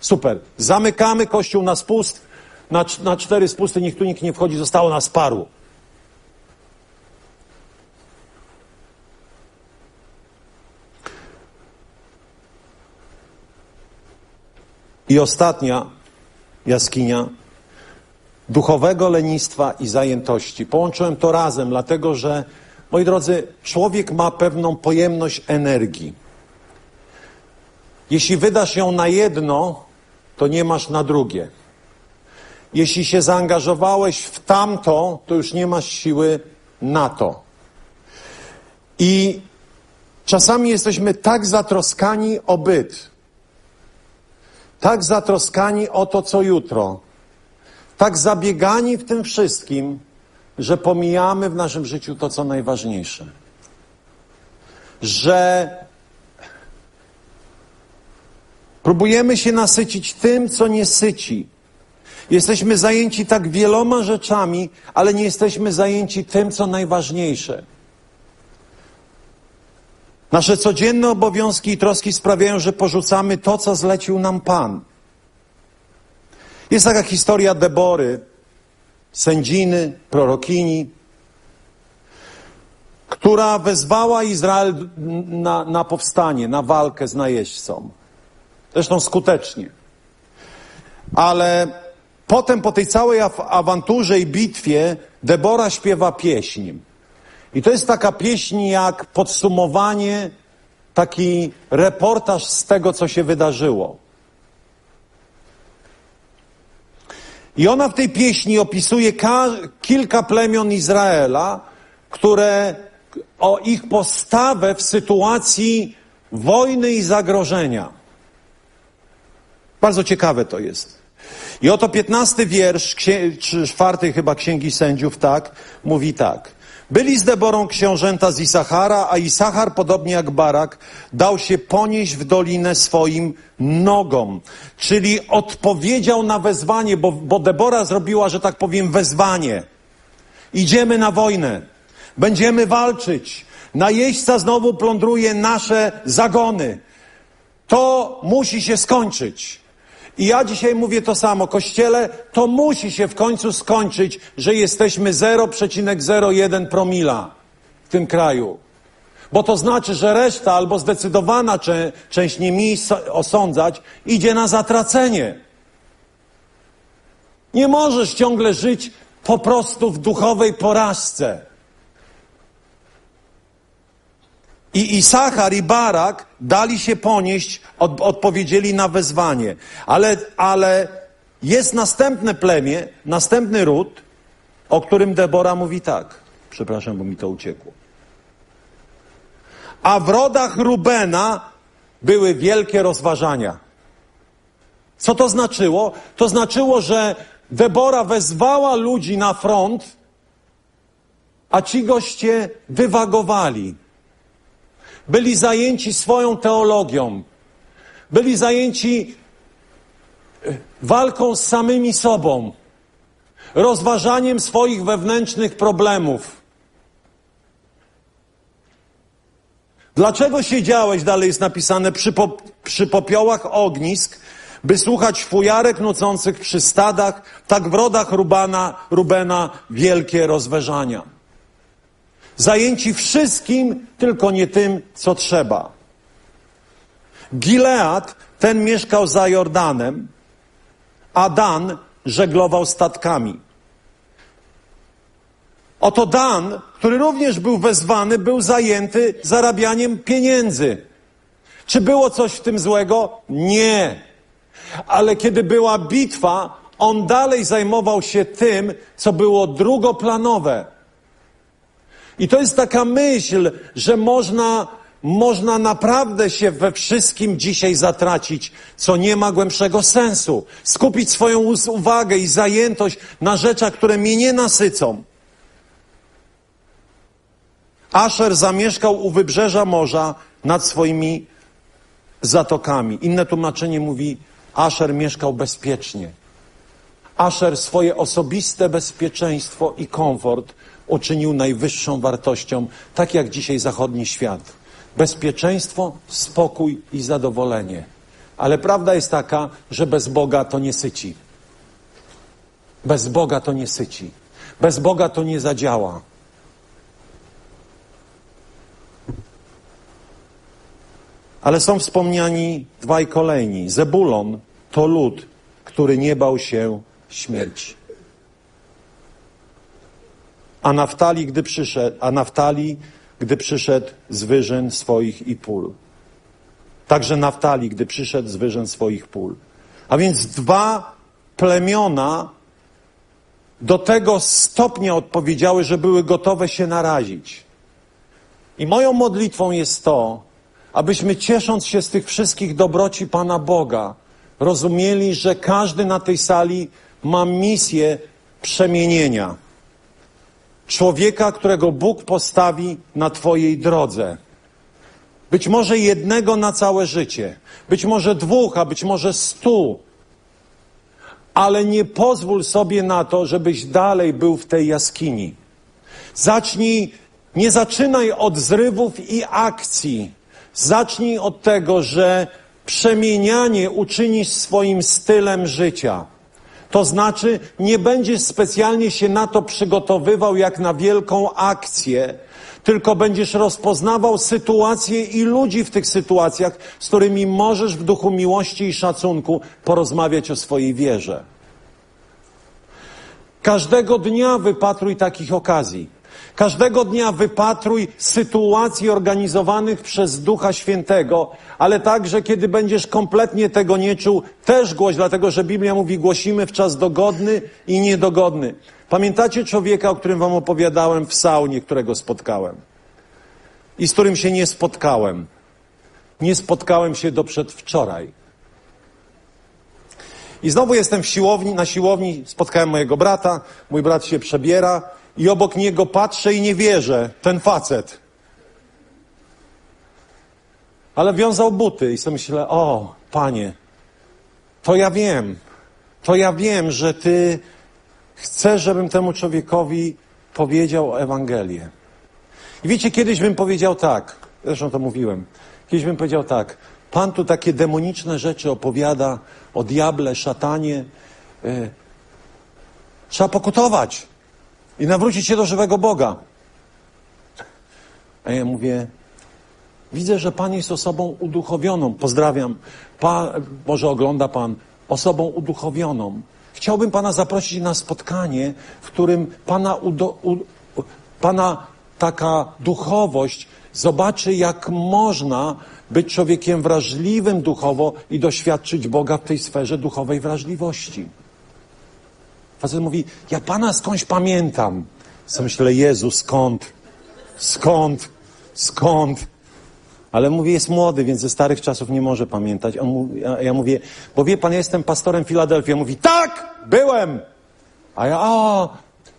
Super. Zamykamy kościół na spust, na, na cztery spusty, niech tu nikt nie wchodzi, zostało nas paru. I ostatnia jaskinia duchowego lenistwa i zajętości. Połączyłem to razem, dlatego że, moi drodzy, człowiek ma pewną pojemność energii. Jeśli wydasz ją na jedno, to nie masz na drugie. Jeśli się zaangażowałeś w tamto, to już nie masz siły na to. I czasami jesteśmy tak zatroskani o byt, tak zatroskani o to, co jutro, tak zabiegani w tym wszystkim, że pomijamy w naszym życiu to, co najważniejsze. Że próbujemy się nasycić tym, co nie syci. Jesteśmy zajęci tak wieloma rzeczami, ale nie jesteśmy zajęci tym, co najważniejsze. Nasze codzienne obowiązki i troski sprawiają, że porzucamy to, co zlecił nam Pan. Jest taka historia Debory, sędziny, prorokini, która wezwała Izrael na, na powstanie, na walkę z najeźdźcą. Zresztą skutecznie. Ale potem po tej całej awanturze i bitwie Debora śpiewa pieśń. I to jest taka pieśń jak podsumowanie, taki reportaż z tego, co się wydarzyło. I ona w tej pieśni opisuje kilka plemion Izraela, które o ich postawę w sytuacji wojny i zagrożenia. Bardzo ciekawe to jest. I oto piętnasty wiersz, czwarty chyba Księgi Sędziów, tak, mówi tak. Byli z Deborą książęta z Isachara, a Isachar, podobnie jak Barak, dał się ponieść w dolinę swoim nogom. Czyli odpowiedział na wezwanie, bo, bo Debora zrobiła, że tak powiem, wezwanie. Idziemy na wojnę. Będziemy walczyć. Najeźdźca znowu plądruje nasze zagony. To musi się skończyć. I ja dzisiaj mówię to samo. Kościele, to musi się w końcu skończyć, że jesteśmy 0,01 promila w tym kraju. Bo to znaczy, że reszta albo zdecydowana cze część nie mi osądzać idzie na zatracenie. Nie możesz ciągle żyć po prostu w duchowej porażce. I Isachar i Barak dali się ponieść, od, odpowiedzieli na wezwanie. Ale, ale jest następne plemię, następny ród, o którym Debora mówi tak. Przepraszam, bo mi to uciekło. A w rodach Rubena były wielkie rozważania. Co to znaczyło? To znaczyło, że Debora wezwała ludzi na front, a ci goście dywagowali byli zajęci swoją teologią, byli zajęci e, walką z samymi sobą, rozważaniem swoich wewnętrznych problemów. Dlaczego siedziałeś, dalej jest napisane, przy, po, przy popiołach ognisk, by słuchać fujarek nucących przy stadach, tak w rodach Rubana, Rubena wielkie rozważania. Zajęci wszystkim, tylko nie tym, co trzeba. Gilead, ten mieszkał za Jordanem, a Dan żeglował statkami. Oto Dan, który również był wezwany, był zajęty zarabianiem pieniędzy. Czy było coś w tym złego? Nie. Ale kiedy była bitwa, on dalej zajmował się tym, co było drugoplanowe. I to jest taka myśl, że można, można naprawdę się we wszystkim dzisiaj zatracić, co nie ma głębszego sensu. Skupić swoją uwagę i zajętość na rzeczach, które mnie nie nasycą. Asher zamieszkał u wybrzeża morza nad swoimi zatokami. Inne tłumaczenie mówi, Asher mieszkał bezpiecznie. Asher swoje osobiste bezpieczeństwo i komfort uczynił najwyższą wartością, tak jak dzisiaj zachodni świat. Bezpieczeństwo, spokój i zadowolenie. Ale prawda jest taka, że bez Boga to nie syci. Bez Boga to nie syci. Bez Boga to nie zadziała. Ale są wspomniani dwaj kolejni. Zebulon to lud, który nie bał się śmierci. A Naftali, gdy przyszedł, a Naftali, gdy przyszedł z wyżyn swoich i pól. Także Naftali, gdy przyszedł z wyżyn swoich pól. A więc dwa plemiona do tego stopnia odpowiedziały, że były gotowe się narazić. I moją modlitwą jest to, abyśmy ciesząc się z tych wszystkich dobroci Pana Boga, rozumieli, że każdy na tej sali ma misję przemienienia człowieka, którego Bóg postawi na Twojej drodze. Być może jednego na całe życie, być może dwóch, a być może stu. Ale nie pozwól sobie na to, żebyś dalej był w tej jaskini. Zacznij, nie zaczynaj od zrywów i akcji. Zacznij od tego, że przemienianie uczynisz swoim stylem życia. To znaczy, nie będziesz specjalnie się na to przygotowywał jak na wielką akcję, tylko będziesz rozpoznawał sytuacje i ludzi w tych sytuacjach, z którymi możesz w duchu miłości i szacunku porozmawiać o swojej wierze. Każdego dnia wypatruj takich okazji. Każdego dnia wypatruj sytuacji organizowanych przez Ducha Świętego, ale także kiedy będziesz kompletnie tego nie czuł, też głoś, dlatego że Biblia mówi, głosimy w czas dogodny i niedogodny. Pamiętacie człowieka, o którym wam opowiadałem w saunie, którego spotkałem? I z którym się nie spotkałem. Nie spotkałem się do przedwczoraj. I znowu jestem w siłowni, na siłowni, spotkałem mojego brata, mój brat się przebiera i obok niego patrzę i nie wierzę, ten facet. Ale wiązał buty i sobie myślę, o, panie, to ja wiem, to ja wiem, że ty chcesz, żebym temu człowiekowi powiedział Ewangelię. I wiecie, kiedyś bym powiedział tak, zresztą to mówiłem, kiedyś bym powiedział tak, Pan tu takie demoniczne rzeczy opowiada o diable, szatanie. Yy, trzeba pokutować i nawrócić się do żywego Boga. A ja mówię, widzę, że Pan jest osobą uduchowioną. Pozdrawiam. Pan, może ogląda Pan osobą uduchowioną. Chciałbym Pana zaprosić na spotkanie, w którym Pana, udo, u, Pana taka duchowość zobaczy, jak można być człowiekiem wrażliwym duchowo i doświadczyć Boga w tej sferze duchowej wrażliwości. Facet mówi, ja Pana skądś pamiętam. Co myślę, Jezu, skąd? Skąd? Skąd? Ale mówi, jest młody, więc ze starych czasów nie może pamiętać. Mówi, ja, ja mówię, bo wie pan, ja jestem pastorem Filadelfii. On mówi, tak, byłem. A ja, o,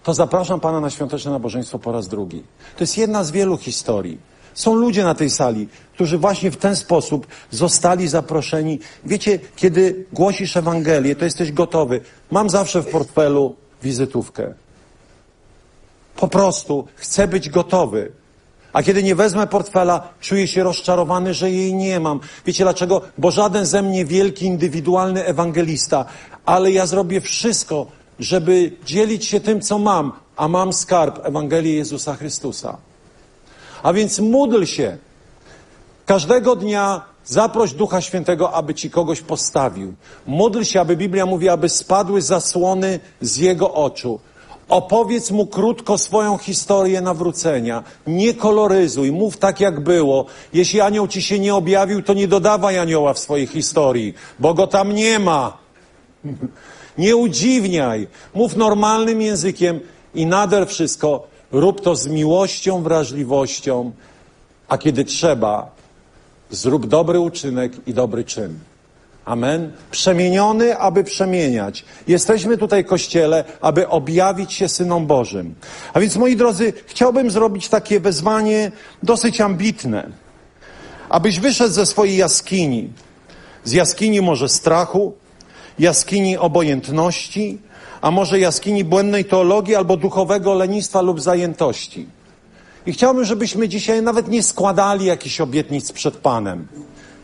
to zapraszam pana na świąteczne nabożeństwo po raz drugi. To jest jedna z wielu historii. Są ludzie na tej sali, którzy właśnie w ten sposób zostali zaproszeni. Wiecie, kiedy głosisz Ewangelię, to jesteś gotowy. Mam zawsze w portfelu wizytówkę. Po prostu chcę być gotowy. A kiedy nie wezmę portfela, czuję się rozczarowany, że jej nie mam. Wiecie dlaczego? Bo żaden ze mnie wielki, indywidualny ewangelista, ale ja zrobię wszystko, żeby dzielić się tym, co mam, a mam skarb Ewangelii Jezusa Chrystusa. A więc módl się. Każdego dnia zaproś Ducha Świętego, aby ci kogoś postawił. Módl się, aby Biblia mówi, aby spadły zasłony z jego oczu. Opowiedz mu krótko swoją historię nawrócenia. Nie koloryzuj, mów tak jak było. Jeśli anioł ci się nie objawił, to nie dodawaj anioła w swojej historii, bo go tam nie ma. (laughs) Nie udziwniaj. Mów normalnym językiem i nader wszystko Rób to z miłością, wrażliwością, a kiedy trzeba, zrób dobry uczynek i dobry czyn. Amen. Przemieniony, aby przemieniać. Jesteśmy tutaj, Kościele, aby objawić się Synom Bożym. A więc, moi drodzy, chciałbym zrobić takie wezwanie dosyć ambitne. Abyś wyszedł ze swojej jaskini. Z jaskini może strachu, jaskini obojętności, a może jaskini błędnej teologii albo duchowego lenistwa lub zajętości. I chciałbym, żebyśmy dzisiaj nawet nie składali jakichś obietnic przed Panem,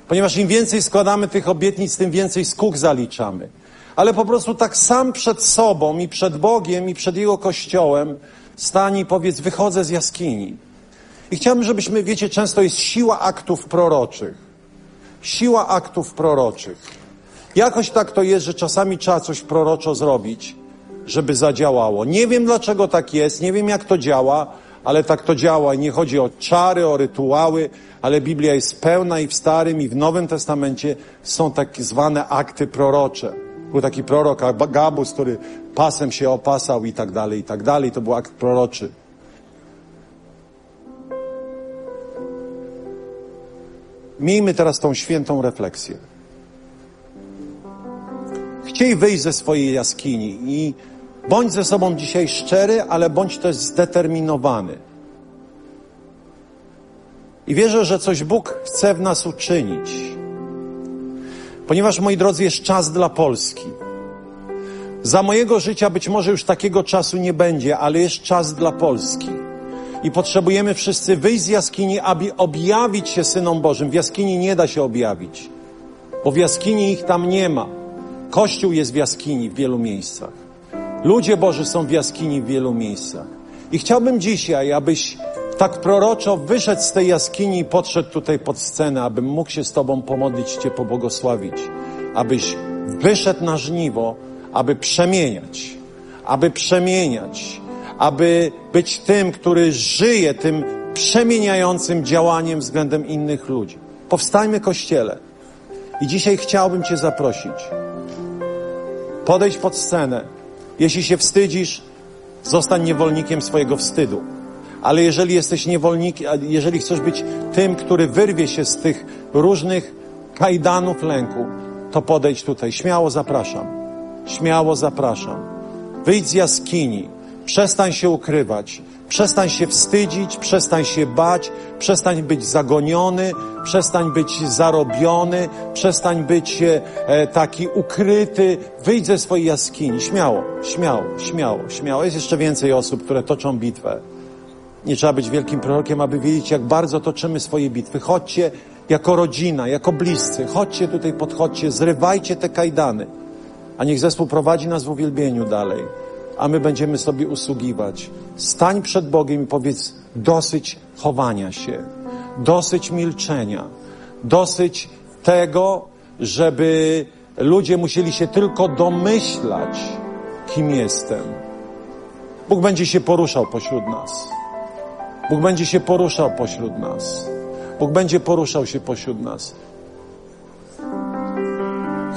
ponieważ im więcej składamy tych obietnic, tym więcej skuk zaliczamy. Ale po prostu tak sam przed sobą i przed Bogiem i przed Jego Kościołem stań i powiedz, wychodzę z jaskini. I chciałbym, żebyśmy, wiecie, często jest siła aktów proroczych. Siła aktów proroczych. Jakoś tak to jest, że czasami trzeba coś proroczo zrobić, żeby zadziałało. Nie wiem dlaczego tak jest, nie wiem jak to działa, ale tak to działa. I nie chodzi o czary, o rytuały, ale Biblia jest pełna i w Starym, i w Nowym Testamencie są tak zwane akty prorocze. Był taki prorok Gabus, który pasem się opasał i tak dalej, i tak dalej. To był akt proroczy. Miejmy teraz tą świętą refleksję. Chciej wyjść ze swojej jaskini i Bądź ze sobą dzisiaj szczery, ale bądź też zdeterminowany. I wierzę, że coś Bóg chce w nas uczynić. Ponieważ, moi drodzy, jest czas dla Polski. Za mojego życia być może już takiego czasu nie będzie, ale jest czas dla Polski. I potrzebujemy wszyscy wyjść z jaskini, aby objawić się Synom Bożym. W jaskini nie da się objawić, bo w jaskini ich tam nie ma. Kościół jest w jaskini w wielu miejscach. Ludzie Boży są w jaskini w wielu miejscach. I chciałbym dzisiaj, abyś tak proroczo wyszedł z tej jaskini i podszedł tutaj pod scenę, abym mógł się z Tobą pomodlić, Cię pobłogosławić. Abyś wyszedł na żniwo, aby przemieniać, aby przemieniać, aby być tym, który żyje tym przemieniającym działaniem względem innych ludzi. Powstańmy Kościele. I dzisiaj chciałbym Cię zaprosić. Podejdź pod scenę. Jeśli się wstydzisz, zostań niewolnikiem swojego wstydu. Ale jeżeli jesteś niewolnikiem, jeżeli chcesz być tym, który wyrwie się z tych różnych kajdanów lęku, to podejdź tutaj. Śmiało zapraszam. Śmiało zapraszam. Wyjdź z jaskini. Przestań się ukrywać. Przestań się wstydzić, przestań się bać, przestań być zagoniony, przestań być zarobiony, przestań być e, taki ukryty. Wyjdź ze swojej jaskini. Śmiało, śmiało, śmiało, śmiało. Jest jeszcze więcej osób, które toczą bitwę. Nie trzeba być wielkim prorokiem, aby wiedzieć, jak bardzo toczymy swoje bitwy. Chodźcie jako rodzina, jako bliscy. Chodźcie tutaj, podchodźcie, zrywajcie te kajdany. A niech zespół prowadzi nas w uwielbieniu dalej. A my będziemy sobie usługiwać. Stań przed Bogiem i powiedz dosyć chowania się, dosyć milczenia, dosyć tego, żeby ludzie musieli się tylko domyślać, kim jestem. Bóg będzie się poruszał pośród nas. Bóg będzie się poruszał pośród nas. Bóg będzie poruszał się pośród nas.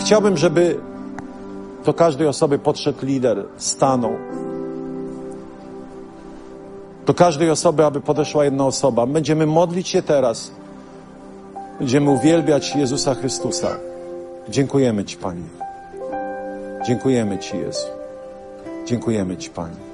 Chciałbym, żeby do każdej osoby podszedł lider, stanął. Do każdej osoby, aby podeszła jedna osoba. Będziemy modlić się teraz. Będziemy uwielbiać Jezusa Chrystusa. Dziękujemy Ci, Panie. Dziękujemy Ci, Jezu. Dziękujemy Ci, Panie.